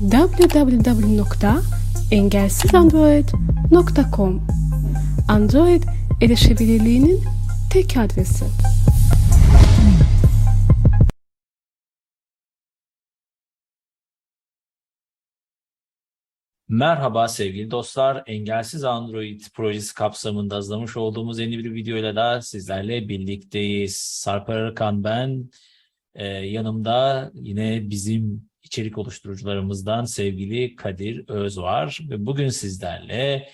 www.engelsizandroid.com Android erişebilirliğinin tek adresi. Merhaba sevgili dostlar. Engelsiz Android projesi kapsamında hazırlamış olduğumuz yeni bir videoyla da sizlerle birlikteyiz. Sarper Arıkan ben. Ee, yanımda yine bizim içerik oluşturucularımızdan sevgili Kadir Öz var. Ve bugün sizlerle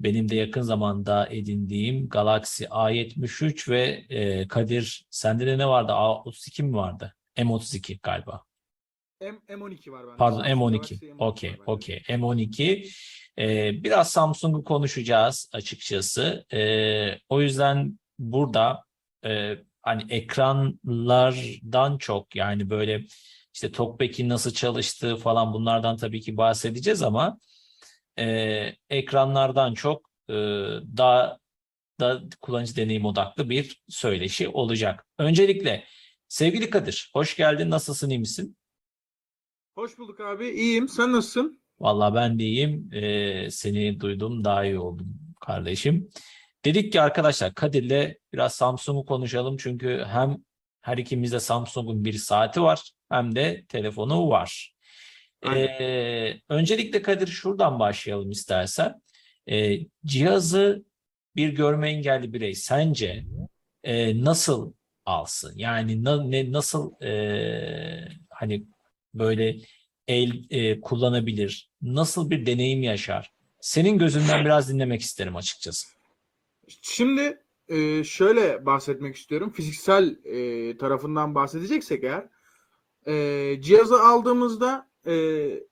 benim de yakın zamanda edindiğim Galaxy A73 ve e, Kadir sende de ne vardı? A32 mi vardı? M32 galiba. M, M12 var bende. Pardon Samsung M12. Galaxy M12 Okey, okey. M12. Ee, biraz Samsung'u konuşacağız açıkçası. Ee, o yüzden burada e, hani ekranlardan çok yani böyle işte TalkBack'in nasıl çalıştığı falan bunlardan tabii ki bahsedeceğiz ama e, ekranlardan çok e, daha da kullanıcı deneyim odaklı bir söyleşi olacak. Öncelikle sevgili Kadir, hoş geldin. Nasılsın, iyi misin? Hoş bulduk abi. İyiyim. Sen nasılsın? Vallahi ben de iyiyim. Ee, seni duydum daha iyi oldum kardeşim. Dedik ki arkadaşlar Kadir'le biraz Samsung'u konuşalım. Çünkü hem her ikimizde Samsung'un bir saati var hem de telefonu var. Ee, öncelikle Kadir şuradan başlayalım istersen. Ee, cihazı bir görme engelli birey sence e, nasıl alsın? Yani na- ne nasıl e, hani böyle el e, kullanabilir? Nasıl bir deneyim yaşar? Senin gözünden biraz dinlemek isterim açıkçası. Şimdi e, şöyle bahsetmek istiyorum. Fiziksel e, tarafından bahsedeceksek eğer e, cihazı aldığımızda e,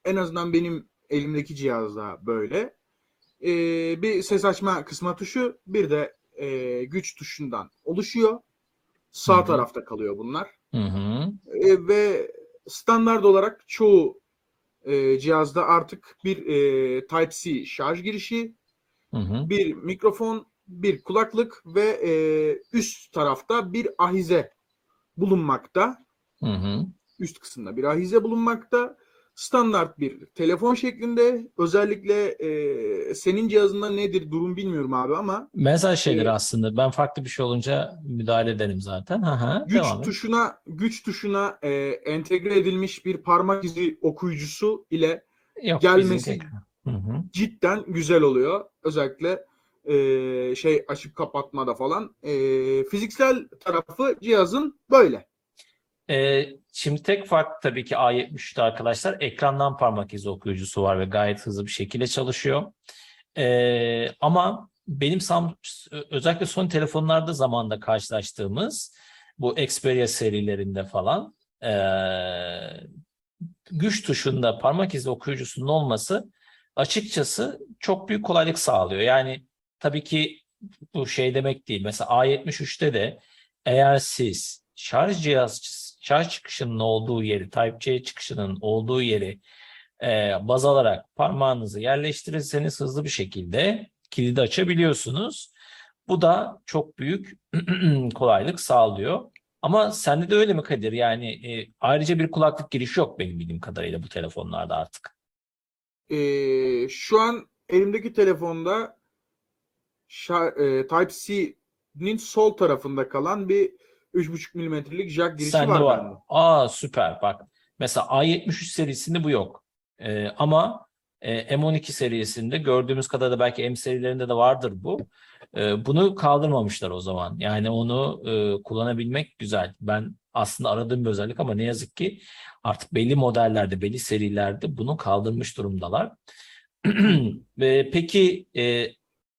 en azından benim elimdeki cihazda böyle e, bir ses açma kısma tuşu bir de e, güç tuşundan oluşuyor. Sağ Hı hı. tarafta kalıyor bunlar. Hı hı. E, ve standart olarak çoğu e, cihazda artık bir e, Type-C şarj girişi, Hı hı. bir mikrofon, bir kulaklık ve e, üst tarafta bir ahize bulunmakta. Hı hı. Üst kısımda bir ahize bulunmakta. Standart bir telefon şeklinde. Özellikle e, senin cihazında nedir durum bilmiyorum abi ama Benzer şeyler Evet. aslında. Ben farklı bir şey olunca müdahale ederim zaten. Hı. güç Devam et. tuşuna güç tuşuna e, entegre edilmiş bir parmak izi okuyucusu ile Yok, gelmesi- Hı hı. cidden güzel oluyor. Özellikle e, şey açıp kapatmada falan. E, fiziksel tarafı cihazın böyle. Ee, şimdi tek fark tabii ki A73'te arkadaşlar ekrandan parmak izi okuyucusu var ve gayet hızlı bir şekilde çalışıyor. Ee, ama benim özellikle son telefonlarda zamanında karşılaştığımız bu Xperia serilerinde falan ee, güç tuşunda parmak izi okuyucusunun olması açıkçası çok büyük kolaylık sağlıyor. Yani tabii ki bu şey demek değil. Mesela A73'te de eğer siz şarj cihaz şarj çıkışının olduğu yeri, Type-C çıkışının olduğu yeri e, baz alarak parmağınızı yerleştirirseniz hızlı bir şekilde kilidi açabiliyorsunuz. Bu da çok büyük kolaylık sağlıyor. Ama sende de öyle mi Kadir? Yani e, ayrıca bir kulaklık girişi yok benim bildiğim kadarıyla bu telefonlarda artık. E, şu an elimdeki telefonda e, Type-C'nin sol tarafında kalan bir 3.5 milimetrelik jack girişi Sende var, var. bende. Aa süper bak. Mesela A73 serisinde bu yok. Ee, ama e, M12 serisinde gördüğümüz kadar da belki M serilerinde de vardır bu. Ee, bunu kaldırmamışlar o zaman. Yani onu e, kullanabilmek güzel. Ben aslında aradığım bir özellik ama ne yazık ki artık belli modellerde, belli serilerde bunu kaldırmış durumdalar. Peki e,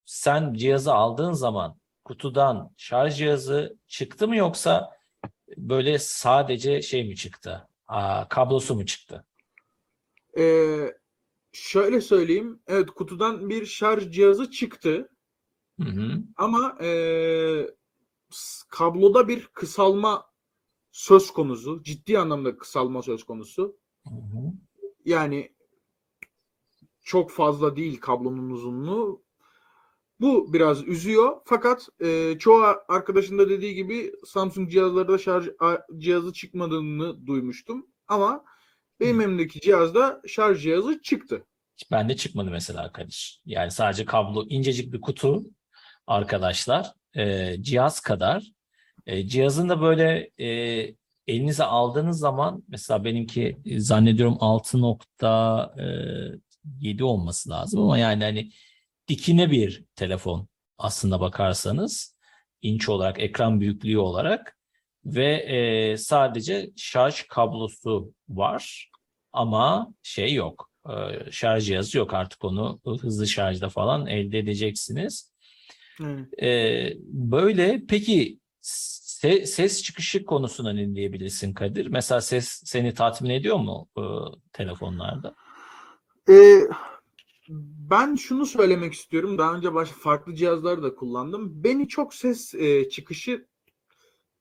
sen cihazı aldığın zaman kutudan şarj cihazı çıktı mı yoksa böyle sadece şey mi çıktı? Aa, kablosu mu çıktı? Ee, şöyle söyleyeyim. Evet kutudan bir şarj cihazı çıktı. Hı hı. Ama s- kabloda bir kısalma söz konusu. Ciddi anlamda kısalma söz konusu. Hı hı. Yani çok fazla değil kablonun uzunluğu. Bu biraz üzüyor. Fakat eee, çoğu arkadaşın da dediği gibi Samsung cihazlarda şarj cihazı çıkmadığını duymuştum. Ama Benim elimdeki cihazda şarj cihazı çıktı. Bende çıkmadı mesela Kadir. Yani sadece kablo incecik bir kutu arkadaşlar. Ee, cihaz kadar. Ee, cihazın da böyle e, elinize aldığınız zaman mesela benimki e, zannediyorum 6.7 olması lazım ama yani hani dikine bir telefon aslında bakarsanız inç olarak ekran büyüklüğü olarak ve e, sadece şarj kablosu var ama şey yok e, şarj cihazı yok artık onu hızlı şarjda falan elde edeceksiniz. Evet. E, böyle peki se- ses çıkışı konusuna ne diyebilirsin Kadir? Mesela ses seni tatmin ediyor mu e, telefonlarda? Ee, ben şunu söylemek istiyorum. Daha önce başka farklı cihazları da kullandım. Beni çok ses e, çıkışı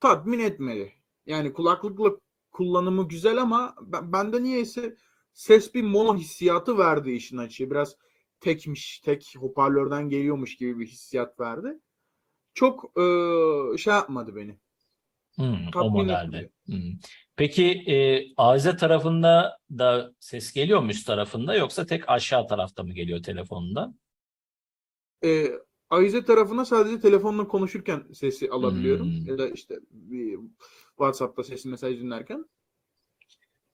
tatmin etmedi. Yani kulaklıkla kullanımı güzel ama ben, bende niyeyse ses bir mono hissiyatı verdi işin açığı. Biraz tekmiş, tek hoparlörden geliyormuş gibi bir hissiyat verdi. Çok e, şey yapmadı beni. Hmm, o modelde. Hmm. Peki e, arıza tarafında da ses geliyor mu üst tarafında yoksa tek aşağı tarafta mı geliyor telefonunda? E, Ayize tarafına sadece telefonla konuşurken sesi alabiliyorum. Hmm. Ya da işte bir WhatsApp'ta sesli mesaj dinlerken.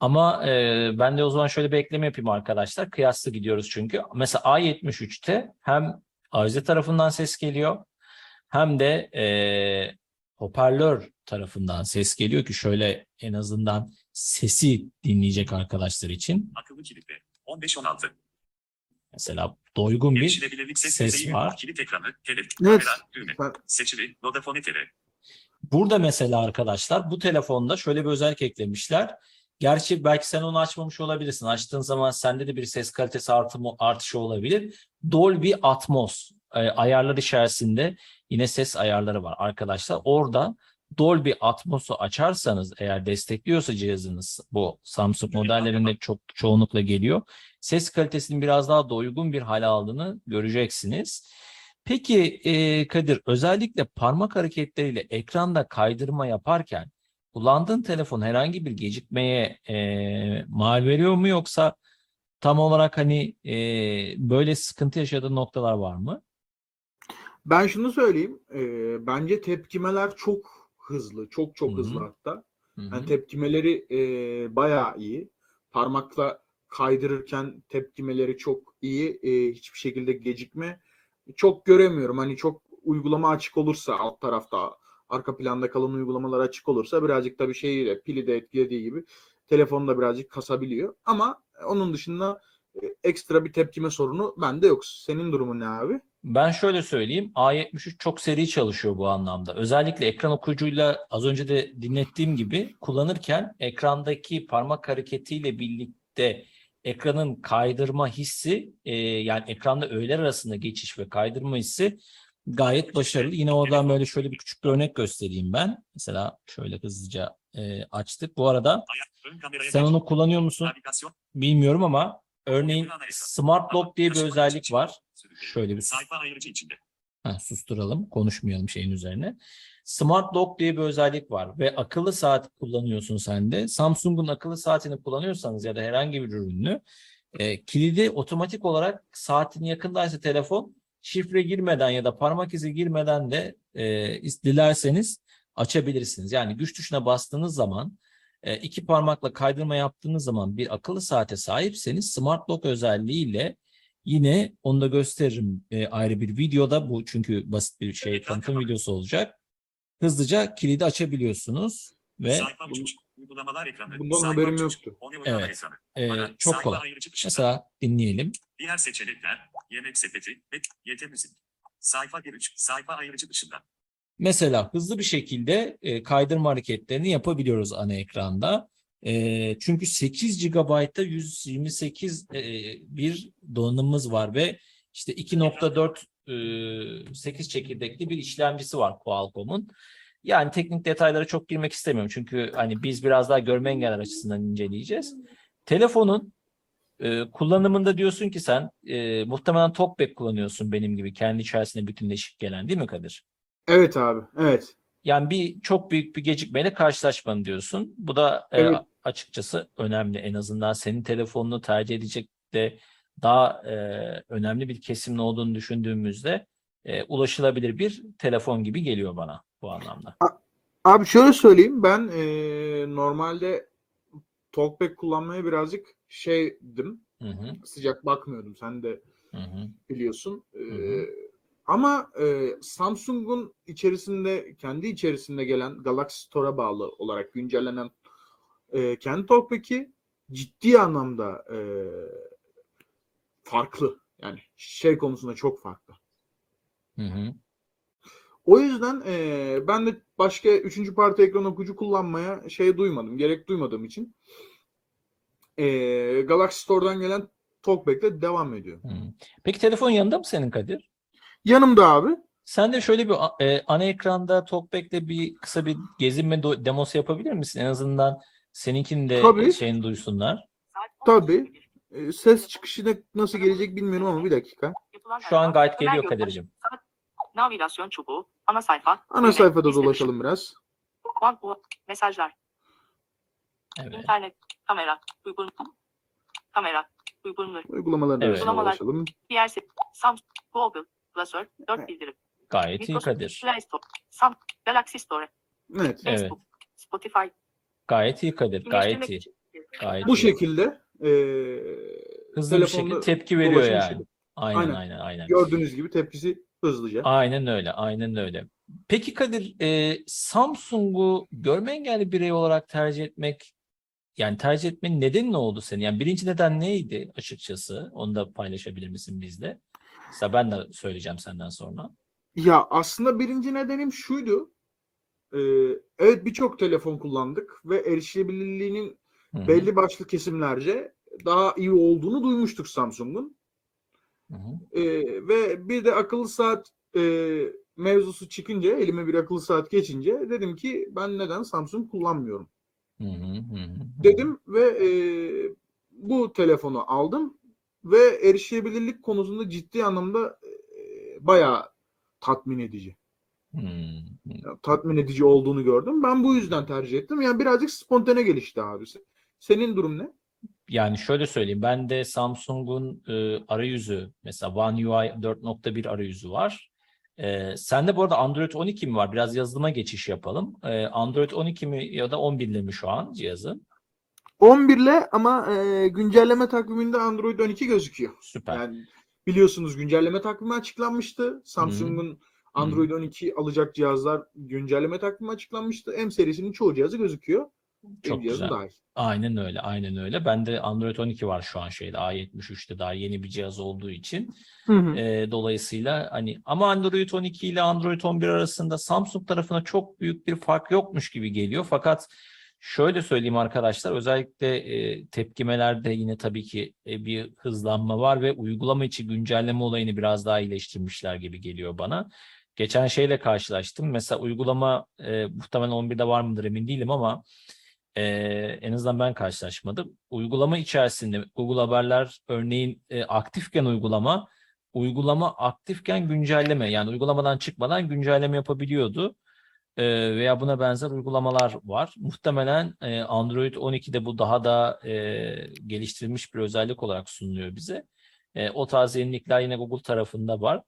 Ama e, ben de o zaman şöyle bir ekleme yapayım arkadaşlar. Kıyaslı gidiyoruz çünkü. Mesela A73'te hem arıza tarafından ses geliyor hem de e, hoparlör tarafından ses geliyor ki şöyle en azından sesi dinleyecek arkadaşlar için. Akıllı kilitle. 15-16. Mesela doygun bir ses, ses var. Kilit ekranı, telef, Evet. kamera, düğme, Ben- seçili, Vodafone TV. Burada mesela arkadaşlar bu telefonda şöyle bir özellik eklemişler. Gerçi belki sen onu açmamış olabilirsin. Açtığın zaman sende de bir ses kalitesi artımı, artışı olabilir. Dolby Atmos e, ayarlar içerisinde yine ses ayarları var arkadaşlar. Orada Dolby Atmos'u açarsanız eğer destekliyorsa cihazınız bu Samsung modellerinde çok çoğunlukla geliyor. Ses kalitesinin biraz daha doygun bir hale aldığını göreceksiniz. Peki e, Kadir özellikle parmak hareketleriyle ekranda kaydırma yaparken kullandığın telefon herhangi bir gecikmeye e, mal veriyor mu yoksa tam olarak hani e, böyle sıkıntı yaşadığın noktalar var mı? Ben şunu söyleyeyim. e, bence tepkimeler çok hızlı. Çok çok Hı hı. hızlı hatta. Yani tepkimeleri e, bayağı iyi. Parmakla kaydırırken tepkimeleri çok iyi. E, hiçbir şekilde gecikme çok göremiyorum. Hani çok uygulama açık olursa alt tarafta arka planda kalan uygulamalar açık olursa birazcık da bir şeyle pili de etkilediği gibi telefonu da birazcık kasabiliyor. Ama onun dışında ekstra bir tepkime sorunu bende yok. Senin durumun ne abi? Ben şöyle söyleyeyim. A73 çok seri çalışıyor bu anlamda. Özellikle ekran okuyucuyla az önce de dinlettiğim gibi kullanırken ekrandaki parmak hareketiyle birlikte ekranın kaydırma hissi e, yani ekranda öğeler arasında geçiş ve kaydırma hissi gayet başarılı. Yine oradan böyle şöyle bir küçük bir örnek göstereyim ben. Mesela şöyle hızlıca e, açtık. Bu arada sen onu kullanıyor musun bilmiyorum ama örneğin Smart Lock diye bir özellik var. Şöyle bir Sayfa ayırıcı içinde. Ha, susturalım. Konuşmayalım şeyin üzerine. Smart Lock diye bir özellik var ve akıllı saat kullanıyorsun sen de. Samsung'un akıllı saatini kullanıyorsanız ya da herhangi bir ürünü e, kilidi otomatik olarak saatin yakındaysa telefon şifre girmeden ya da parmak izi girmeden de e, dilerseniz açabilirsiniz. Yani güç tuşuna bastığınız zaman e, iki parmakla kaydırma yaptığınız zaman bir akıllı saate sahipseniz Smart Lock özelliğiyle Yine onu da gösteririm e, ayrı bir videoda. Bu çünkü basit bir şey tanıtım videosu olacak. Hızlıca kilidi açabiliyorsunuz ve Sayfa. Uygulamalar ekranı. Bundan sayfa haberim yoktu. Evet. ekranı. e, Ana, çok kolay. Mesela dinleyelim. Diğer seçenekler, yemek sepeti ve YT müzik. Sayfa 1-3, sayfa ayırıcı dışında. Mesela hızlı bir şekilde e, kaydırma hareketlerini yapabiliyoruz ana ekranda. E, çünkü 8 GB'da 128 e, bir donanımımız var ve işte 2.4 e, 8 çekirdekli bir işlemcisi var Qualcomm'un. Yani teknik detaylara çok girmek istemiyorum çünkü hani biz biraz daha görme engeller açısından inceleyeceğiz. Telefonun e, kullanımında diyorsun ki sen e, muhtemelen TalkBack kullanıyorsun benim gibi kendi içerisinde bütünleşik gelen değil mi Kadir? Evet abi. Evet. Yani bir çok büyük bir gecikmeyle karşılaşmadın diyorsun. Bu da e, Evet. açıkçası önemli. En azından senin telefonunu tercih edecek de daha e, önemli bir kesimin olduğunu düşündüğümüzde e, ulaşılabilir bir telefon gibi geliyor bana bu anlamda. Abi şöyle söyleyeyim ben eee, normalde Talkback kullanmaya birazcık şeydim Hı hı, sıcak bakmıyordum sen de hı hı. biliyorsun. Eee, hı. Ama eee, Samsung'un içerisinde kendi içerisinde gelen Galaxy Store'a bağlı olarak güncellenen eee kendi Talkback'i ciddi anlamda eee, farklı. Yani şey konusunda çok farklı. Hı hı. O yüzden eee, ben de başka üçüncü parti ekran okuyucu kullanmaya şey duymadım. Gerek duymadığım için eee, Galaxy Store'dan gelen Talkback'le devam ediyor. Hı. Peki telefon yanında mı senin Kadir? Yanımda abi. Sen de şöyle bir e, ana ekranda Talkback'le bir kısa bir gezinme do- demosu yapabilir misin? En azından seninkini de Tabii. e, şeyini duysunlar. Tabii. Eee, ses çıkışı da nasıl gelecek bilmiyorum ama bir dakika. Şu an gayet geliyor Kadir'cim. Navigasyon çubuğu, ana sayfa. Ana düğme, sayfada izlemiş, dolaşalım biraz. mesajlar, Evet. internet, kamera, uygun, kamera, uygunluk, Uygulamalarına Evet. Uygulamalar. dolaşalım. diğer se- Samsung, Google, klasör, 4 bildirim, Gayet iyi Microsoft Kadir. Play Store, Sam, Galaxy Store, Evet. Evet. Facebook, Spotify, Gayet iyi Kadir. Gayet iyi. için. Gayet Bu iyi. şekilde eee Hızlı bir şekilde tepki veriyor yani. işledi. Aynen Aynen. aynen aynen. Gördüğünüz gibi tepkisi hızlıca. Aynen öyle, aynen öyle. Peki Kadir, e, Samsung'u görme engelli birey olarak tercih etmek, yani tercih etmenin nedeni ne oldu senin? Yani birinci neden neydi açıkçası? Onu da paylaşabilir misin bizle? Mesela ben de söyleyeceğim senden sonra. Ya aslında birinci nedenim şuydu. Ee, evet birçok telefon kullandık ve erişilebilirliğinin Hı hı, belli başlı kesimlerce daha iyi olduğunu duymuştuk Samsung'un. Ee, ve bir de akıllı saat e, mevzusu çıkınca elime bir akıllı saat geçince dedim ki ben neden Samsung kullanmıyorum hı hı, hı. dedim ve e, bu telefonu aldım ve erişilebilirlik konusunda ciddi anlamda e, bayağı tatmin edici. Hı hı. tatmin edici olduğunu gördüm. Ben bu yüzden tercih ettim. Yani birazcık spontane gelişti abisi. Senin durum ne? Yani şöyle söyleyeyim, ben de Samsung'un e, arayüzü, mesela One UI 4.1 arayüzü var. E, sende bu arada Android 12 mi var? Biraz yazılıma geçiş yapalım. E, Android 12 mi ya da 11 ile mi şu an cihazın? 11 ile ama e, güncelleme takviminde Android 12 gözüküyor. Süper. Yani biliyorsunuz güncelleme takvimi açıklanmıştı. Samsung'un Android 12 alacak cihazlar güncelleme takvimi açıklanmıştı. M serisinin çoğu cihazı gözüküyor. Çok güzel. dahil. Aynen öyle, aynen öyle. Bende Android 12 var şu an şeyde A73'te daha yeni bir cihaz olduğu için. Hı hı. E, dolayısıyla hani ama Android 12 ile Android 11 arasında Samsung tarafına çok büyük bir fark yokmuş gibi geliyor. Fakat şöyle söyleyeyim arkadaşlar özellikle e, tepkimelerde yine tabii ki e, bir hızlanma var ve uygulama içi güncelleme olayını biraz daha iyileştirmişler gibi geliyor bana. Geçen şeyle karşılaştım. Mesela uygulama e, muhtemelen 11'de var mıdır emin değilim ama e, en azından ben karşılaşmadım. Uygulama içerisinde Google Haberler örneğin e, aktifken uygulama uygulama aktifken güncelleme yani uygulamadan çıkmadan güncelleme yapabiliyordu. Ee, veya buna benzer uygulamalar var. Muhtemelen e, Android 12'de bu daha da e, geliştirilmiş bir özellik olarak sunuluyor bize. E, o tarz yenilikler yine Google tarafında var.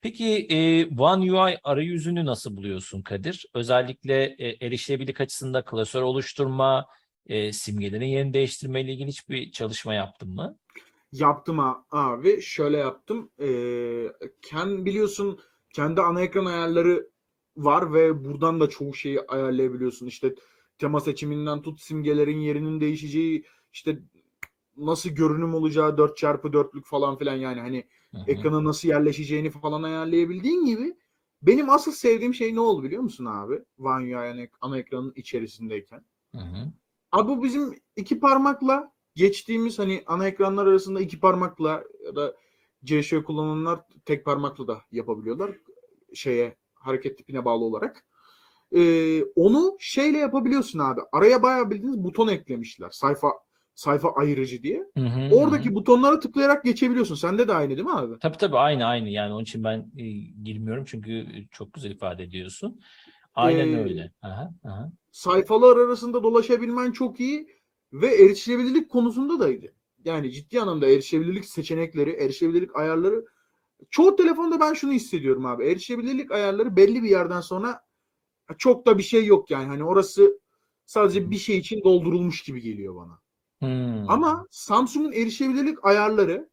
Peki e, One UI arayüzünü nasıl buluyorsun Kadir? Özellikle e, erişilebilirlik açısında klasör oluşturma, e, simgelerin yerini değiştirme ile ilgili hiçbir çalışma yaptın mı? Yaptım abi. Şöyle yaptım. Ee, kendi biliyorsun kendi ana ekran ayarları var ve buradan da çoğu şeyi ayarlayabiliyorsun. İşte tema seçiminden tut simgelerin yerinin değişeceği işte nasıl görünüm olacağı 4x4'lük falan filan yani hani Hı hı. ekrana nasıl yerleşeceğini falan ayarlayabildiğin gibi benim asıl sevdiğim şey ne oldu biliyor musun abi? One UI ana, ekranın içerisindeyken. Hı hı. Abi bu bizim iki parmakla geçtiğimiz hani ana ekranlar arasında iki parmakla ya da CŞ kullananlar tek parmakla da yapabiliyorlar. Şeye hareket tipine bağlı olarak. Ee, onu şeyle yapabiliyorsun abi. Araya bayağı bildiğiniz buton eklemişler. Sayfa sayfa ayırıcı diye. Hı hı, Oradaki hı. butonlara tıklayarak geçebiliyorsun. Sende de aynı değil mi abi? Tabii tabii aynı aynı yani onun için ben e, girmiyorum çünkü çok güzel ifade ediyorsun. Aynen Ee, öyle. Aha, aha. sayfalar arasında dolaşabilmen çok iyi ve erişilebilirlik konusunda da yani ciddi anlamda erişebilirlik seçenekleri, erişebilirlik ayarları çoğu telefonda ben şunu hissediyorum abi. Erişebilirlik ayarları belli bir yerden sonra çok da bir şey yok yani. Hani orası sadece bir şey için doldurulmuş gibi geliyor bana. Hmm. Ama Samsung'un erişebilirlik ayarları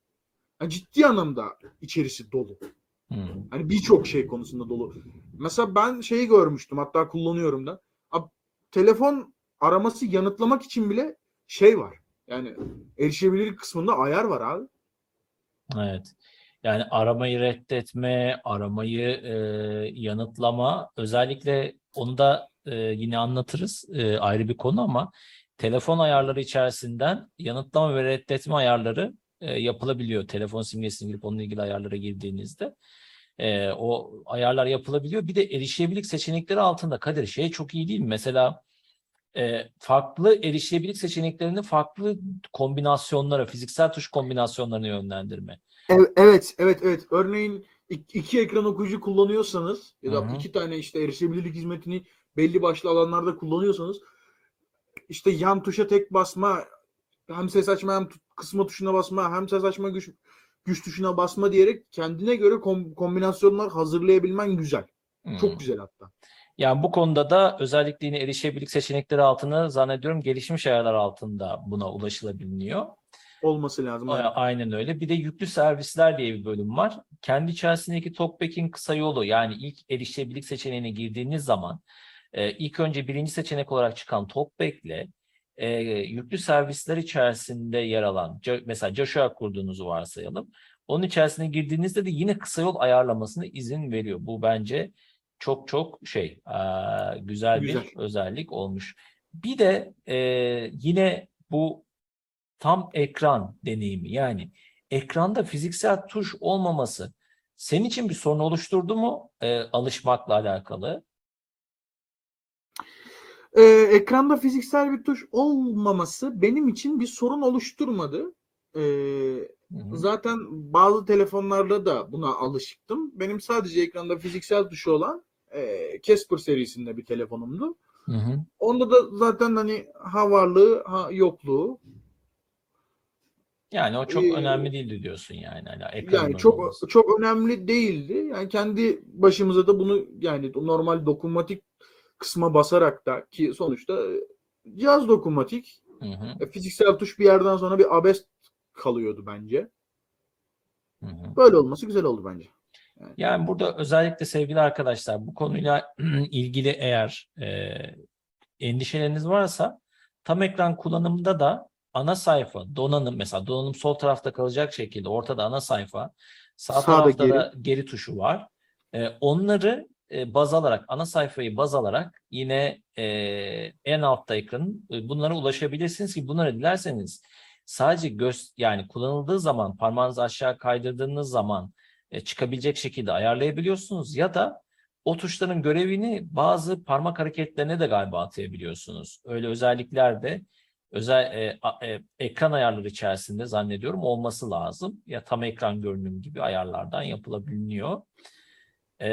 yani ciddi anlamda içerisi dolu. Hmm. Hani birçok şey konusunda dolu. Mesela ben şeyi görmüştüm hatta kullanıyorum da. Abi, telefon araması yanıtlamak için bile şey var. Yani erişebilirlik kısmında ayar var abi. Evet. Yani aramayı reddetme, aramayı e, yanıtlama, özellikle onu da e, yine anlatırız e, ayrı bir konu ama telefon ayarları içerisinden yanıtlama ve reddetme ayarları e, yapılabiliyor. Telefon simgesini girip onunla ilgili ayarlara girdiğinizde e, o ayarlar yapılabiliyor. Bir de erişebilirlik seçenekleri altında Kadir şey çok iyi değil mi? Mesela e, farklı erişebilirlik seçeneklerini farklı kombinasyonlara, fiziksel tuş kombinasyonlarına yönlendirme. Evet, evet, evet. Örneğin ik- iki ekran okuyucu kullanıyorsanız ya da Hı hı. iki tane işte erişebilirlik hizmetini belli başlı alanlarda kullanıyorsanız işte yan tuşa tek basma hem ses açma hem kısma tuşuna basma hem ses açma güç güç tuşuna basma diyerek kendine göre kom- kombinasyonlar hazırlayabilmen güzel. Hmm. Çok güzel hatta. Yani bu konuda da özellikle yine erişebilirlik seçenekleri altında zannediyorum gelişmiş ayarlar altında buna ulaşılabiliyor. Olması lazım. A- aynen. Aynen öyle. Bir de yüklü servisler diye bir bölüm var. Kendi içerisindeki TalkBack'in kısa yolu yani ilk erişebilirlik seçeneğine girdiğiniz zaman e, ilk önce birinci seçenek olarak çıkan TalkBack'le e, yüklü servisler içerisinde yer alan mesela Joshua kurduğunuzu varsayalım. Onun içerisine girdiğinizde de yine kısa yol ayarlamasına izin veriyor. Bu bence çok çok şey güzel, Güzel. bir özellik olmuş. Bir de e, yine bu tam ekran deneyimi yani ekranda fiziksel tuş olmaması senin için bir sorun oluşturdu mu e, alışmakla alakalı? Ee, ekranda fiziksel bir tuş olmaması benim için bir sorun oluşturmadı. Ee. Zaten bazı telefonlarda da buna alışıktım. Benim sadece ekranda fiziksel tuşu olan e, Casper serisinde bir telefonumdu. Hı hı. Onda da zaten hani ha varlığı ha yokluğu. Yani o çok Ee, önemli değildi diyorsun yani. Hani Yani çok olmaması. çok önemli değildi. Yani kendi başımıza da bunu yani normal dokunmatik kısma basarak da ki sonuçta e, cihaz dokunmatik Hı hı, e, fiziksel tuş bir yerden sonra bir abes kalıyordu bence. hı hı. Böyle olması güzel oldu bence. Yani burada özellikle sevgili arkadaşlar bu konuyla ilgili eğer e, endişeleriniz varsa tam ekran kullanımında da ana sayfa, donanım mesela donanım sol tarafta kalacak şekilde ortada ana sayfa, sağ Sağda tarafta geri. da geri tuşu var. E, onları e, baz alarak, ana sayfayı baz alarak yine e, en altta ekranın e, bunlara ulaşabilirsiniz ki bunları dilerseniz sadece göz yani kullanıldığı zaman parmağınızı aşağı kaydırdığınız zaman çıkabilecek şekilde ayarlayabiliyorsunuz ya da o tuşların görevini bazı parmak hareketlerine de galiba atayabiliyorsunuz. Öyle özellikler de özel e, e, ekran ayarları içerisinde zannediyorum olması lazım. Ya tam ekran görünüm gibi ayarlardan yapılabiliyor. E,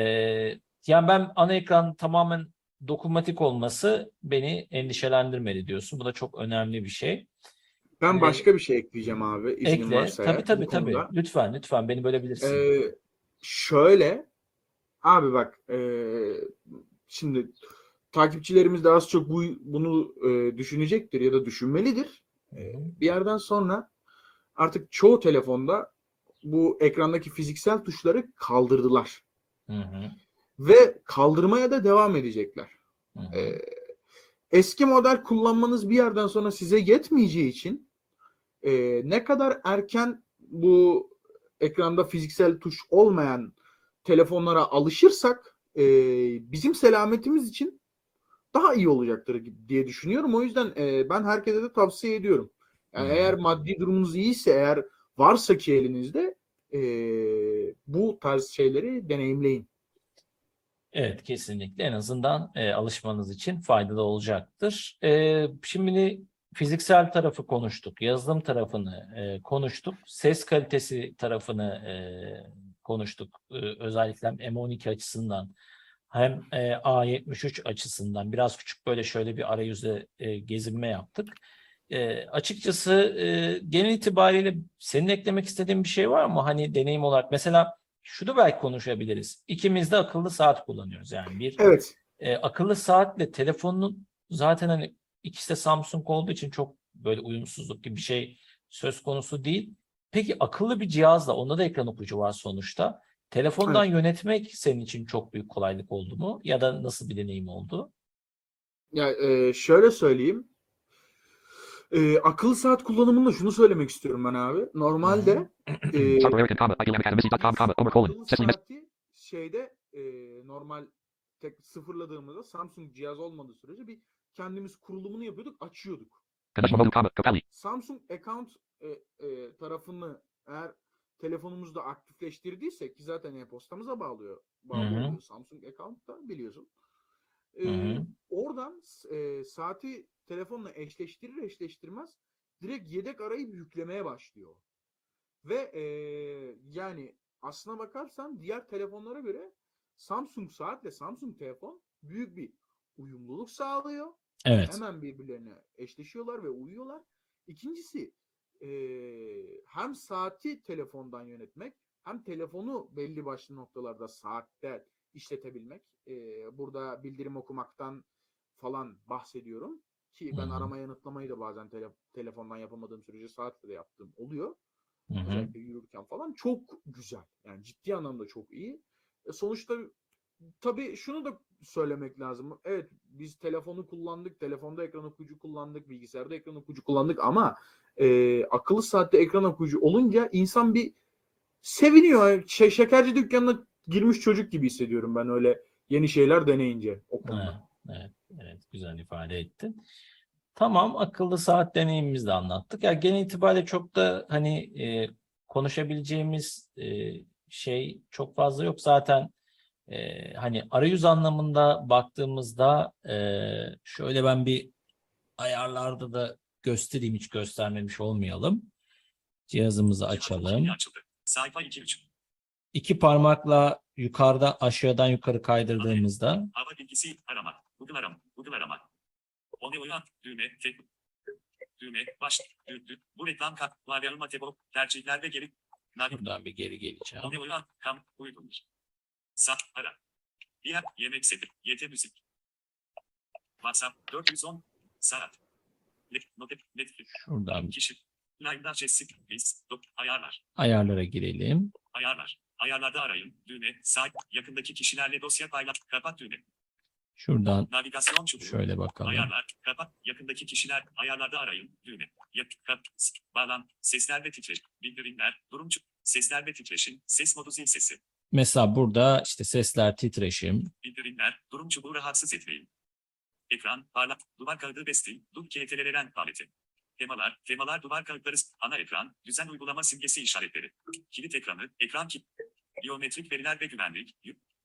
yani ben ana ekran tamamen dokunmatik olması beni endişelendirmedi diyorsun. Bu da çok önemli bir şey. Ben Ee, başka bir şey ekleyeceğim abi. iznin Ekle. varsa Tabii eğer tabii bu tabii. konuda. Lütfen lütfen beni bölebilirsin. Ee, şöyle abi bak e, şimdi takipçilerimiz de az çok bu, bunu e, düşünecektir ya da düşünmelidir. Hı hı. Bir yerden sonra artık çoğu telefonda bu ekrandaki fiziksel tuşları kaldırdılar. Hı hı. Ve kaldırmaya da devam edecekler. Hı hı. Ee, eski model kullanmanız bir yerden sonra size yetmeyeceği için e, ne kadar erken bu ekranda fiziksel tuş olmayan telefonlara alışırsak e, bizim selametimiz için daha iyi olacaktır diye düşünüyorum. O yüzden e, ben herkese de tavsiye ediyorum. Yani Hı. eğer maddi durumunuz iyiyse, eğer varsa ki elinizde e, bu tarz şeyleri deneyimleyin. Evet kesinlikle en azından e, alışmanız için faydalı olacaktır. E, şimdi fiziksel tarafı konuştuk, yazılım tarafını e, konuştuk, ses kalitesi tarafını e, konuştuk. E, özellikle M12 açısından hem e, A73 açısından biraz küçük böyle şöyle bir arayüzde e, gezinme yaptık. E, açıkçası e, genel itibariyle senin eklemek istediğin bir şey var mı? Hani deneyim olarak mesela şunu belki konuşabiliriz. İkimiz de akıllı saat kullanıyoruz yani bir Evet. e, akıllı saatle telefonun zaten hani ikisi de Samsung olduğu için çok böyle uyumsuzluk gibi bir şey söz konusu değil. Peki akıllı bir cihazla onda da ekran okuyucu var sonuçta. Telefondan yönetmek senin için çok büyük kolaylık oldu mu? Ya da nasıl bir deneyim oldu? Ya e, şöyle söyleyeyim. E, akıllı saat kullanımında şunu söylemek istiyorum ben abi. Normalde e, saati şeyde e, normal tek sıfırladığımızda Samsung cihaz olmadığı sürece bir kendimiz kurulumunu yapıyorduk, açıyorduk. Samsung account e, e, tarafını eğer telefonumuzda aktifleştirdiysek ki zaten e-postamıza bağlıyor. Samsung account da biliyorsun. E, hı. oradan e, saati telefonla eşleştirir eşleştirmez direkt yedek arayıp yüklemeye başlıyor. Ve e, yani aslına bakarsan diğer telefonlara göre Samsung saatle Samsung telefon büyük bir uyumluluk sağlıyor. Evet. Hemen birbirlerine eşleşiyorlar ve uyuyorlar. İkincisi eee, hem saati telefondan yönetmek hem telefonu belli başlı noktalarda saatte işletebilmek. Eee, burada bildirim okumaktan falan bahsediyorum. Ki ben Hı hı. arama yanıtlamayı da bazen tele- telefondan yapamadığım sürece saatle de yaptığım oluyor. Hı hı. Özellikle yürürken falan çok güzel. Yani ciddi anlamda çok iyi. E, sonuçta tabii şunu da söylemek lazım. Evet biz telefonu kullandık, telefonda ekran okuyucu kullandık, bilgisayarda ekran okuyucu kullandık ama e, akıllı saatte ekran okuyucu olunca insan bir seviniyor. Şey, şekerci dükkanına girmiş çocuk gibi hissediyorum ben öyle yeni şeyler deneyince o konuda. evet, evet, güzel ifade ettin. Tamam, akıllı saat deneyimimizi de anlattık. Ya genel itibariyle çok da hani e, konuşabileceğimiz e, şey çok fazla yok. Zaten e, hani arayüz anlamında baktığımızda e, şöyle ben bir ayarlarda da göstereyim hiç göstermemiş olmayalım. Cihazımızı açalım. Sayfa 2-3. İki parmakla yukarıda aşağıdan yukarı kaydırdığımızda Hava bilgisi arama. Google arama. Google arama. Onu uyan. Düğme. Tek. Düğme. Baş. Dü, dü. Bu reklam kat. Klavye tebo. Tercihler ve geri. Navi. buradan bir geri geleceğim. Onu uyan. Kam. Uydurmuş. Sat. Ara. Diğer. Yemek seti. Yete müzik. WhatsApp. 410. Saat. Notet. Netflix. Şuradan Kişi. Live'da Jessic. Biz. Dok. Ayarlar. ayarlara girelim. Ayarlar. Ayarlarda arayın. Düğme. Sağ. Yakındaki kişilerle dosya paylaş. Kapat düğme. Şuradan Navigasyon çubuğu. şöyle bakalım. Ayarlar, kapat, yakındaki kişiler, ayarlarda arayın, düğme, yak, kap, s- bağlan, sesler ve titreşim, bildirimler, durum sesler ve titreşim, ses modu zil sesi, Mesela burada işte sesler, titreşim. bildirimler, durum çubuğu rahatsız etmeyin. Ekran, parlak, duvar kağıdı bestil, dur KTLR'den paleti. Temalar, temalar duvar kağıtları, ana ekran, düzen uygulama simgesi işaretleri. Kilit ekranı, ekran kilit, biyometrik veriler ve güvenlik,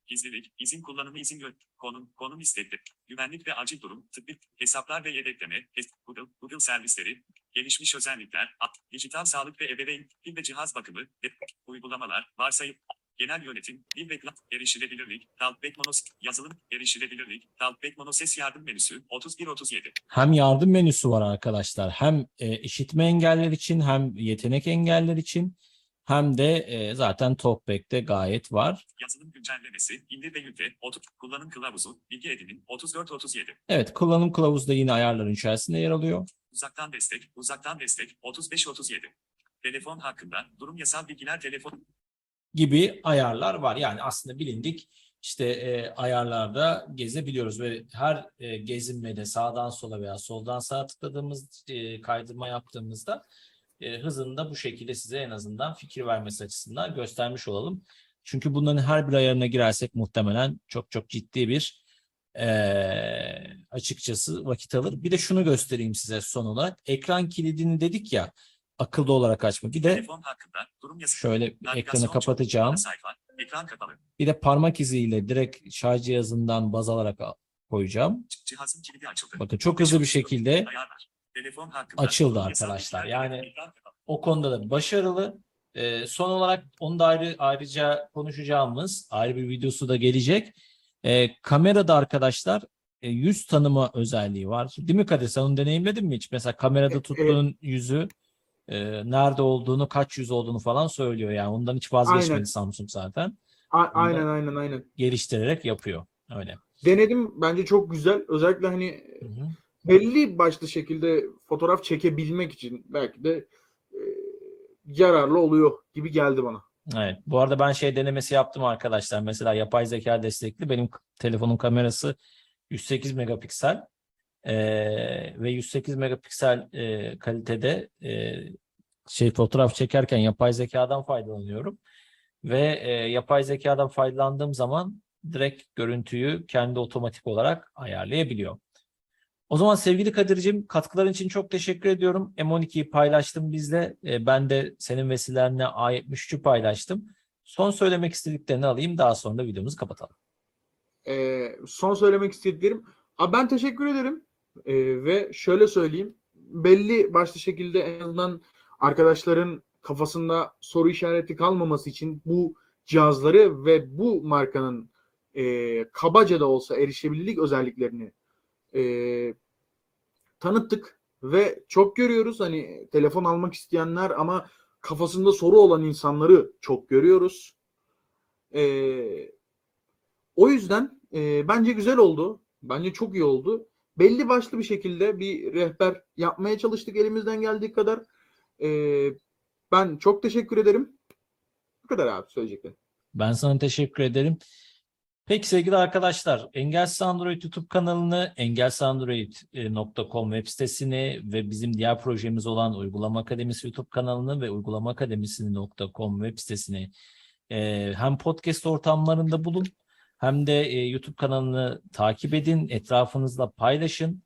gizlilik, izin kullanımı izin gö- konum, konum istekli, güvenlik ve acil durum, tıbbi, hesaplar ve yedekleme, Google, Google servisleri, gelişmiş özellikler, dijital sağlık ve ebeveyn, pil ve cihaz bakımı, uygulamalar, varsayım, genel yönetim, dil ve kla- erişilebilirlik, Talkback Monos, yazılım, erişilebilirlik, Talkback Mono ses yardım menüsü, 31-37. Hem yardım menüsü var arkadaşlar. Hem e, işitme engeller için hem yetenek engeller için hem de e, zaten Talkback'te gayet var. Yazılım güncellemesi, indir ve yükle, otur, kullanım kılavuzu, bilgi edinin, 34-37. Evet kullanım kılavuzu da yine ayarların içerisinde yer alıyor. Uzaktan destek, uzaktan destek, 35-37. Telefon hakkında, durum yasal bilgiler telefon, gibi ayarlar var. Yani aslında bilindik işte e, ayarlarda gezebiliyoruz ve her e, gezinmede sağdan sola veya soldan sağa tıkladığımız e, kaydırma yaptığımızda e, hızını da bu şekilde size en azından fikir vermesi açısından göstermiş olalım. Çünkü bunların her bir ayarına girersek muhtemelen çok çok ciddi bir e, açıkçası vakit alır. Bir de şunu göstereyim size son olarak. Ekran kilidini dedik ya akıllı olarak açma. Bir de telefon hakkında, durum yasal şöyle ekranı kapatacağım. sayfa, ekran kapalı, Bir de parmak iziyle direkt şarj cihazından baz alarak al- koyacağım. Cihazın kilidi açıldı. Bakın çok hızlı bir şekilde Ayarlar. Telefon hakkında, Açıldı arkadaşlar. Yani- o konuda da başarılı. Ee, son olarak onu da ayrı, ayrıca konuşacağımız ayrı bir videosu da gelecek. E, kamerada arkadaşlar e, yüz tanıma özelliği var. Değil mi Kadir? Sen onu deneyimledin mi hiç? Mesela kamerada E, tuttuğun yüzü e, nerede olduğunu, kaç yüz olduğunu falan söylüyor. Yani ondan hiç vazgeçmedi Aynen. Samsung zaten. A- aynen aynen aynen. Geliştirerek yapıyor. Öyle. Denedim bence çok güzel. Özellikle hani Hı hı. Belli başlı şekilde fotoğraf çekebilmek için belki de e, yararlı oluyor gibi geldi bana. Evet. Bu arada ben şey denemesi yaptım arkadaşlar. Mesela yapay zeka destekli. Benim telefonun kamerası 108 megapiksel Ee, ve 108 megapiksel e, kalitede e, şey fotoğraf çekerken yapay zekadan faydalanıyorum. Ve e, yapay zekadan faydalandığım zaman direkt görüntüyü kendi otomatik olarak ayarlayabiliyor. O zaman sevgili Kadir'cim katkıların için çok teşekkür ediyorum. M12'yi paylaştım bizle. E, ben de senin vesilenle A73'ü paylaştım. Son söylemek istediklerini alayım. Daha sonra videomuzu kapatalım. E, son söylemek istediklerim. Abi ben teşekkür ederim. E, ve şöyle söyleyeyim. Belli başlı şekilde en azından arkadaşların kafasında soru işareti kalmaması için bu cihazları ve bu markanın e, kabaca da olsa erişebilirlik özelliklerini e, tanıttık ve çok görüyoruz hani telefon almak isteyenler ama kafasında soru olan insanları çok görüyoruz. E, o yüzden e, bence güzel oldu. Bence çok iyi oldu. Belli başlı bir şekilde bir rehber yapmaya çalıştık elimizden geldiği kadar. E, ben çok teşekkür ederim. Bu kadar abi söyleyeceklerim. Ben sana teşekkür ederim. Peki sevgili arkadaşlar, Engelsiz Android YouTube kanalını, engelsizandroid.com web sitesini ve bizim diğer projemiz olan Uygulama Akademisi YouTube kanalını ve uygulamaakademisi.com web sitesini e, hem podcast ortamlarında bulun hem de e, YouTube kanalını takip edin, etrafınızla paylaşın.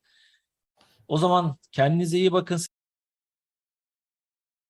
O zaman kendinize iyi bakın.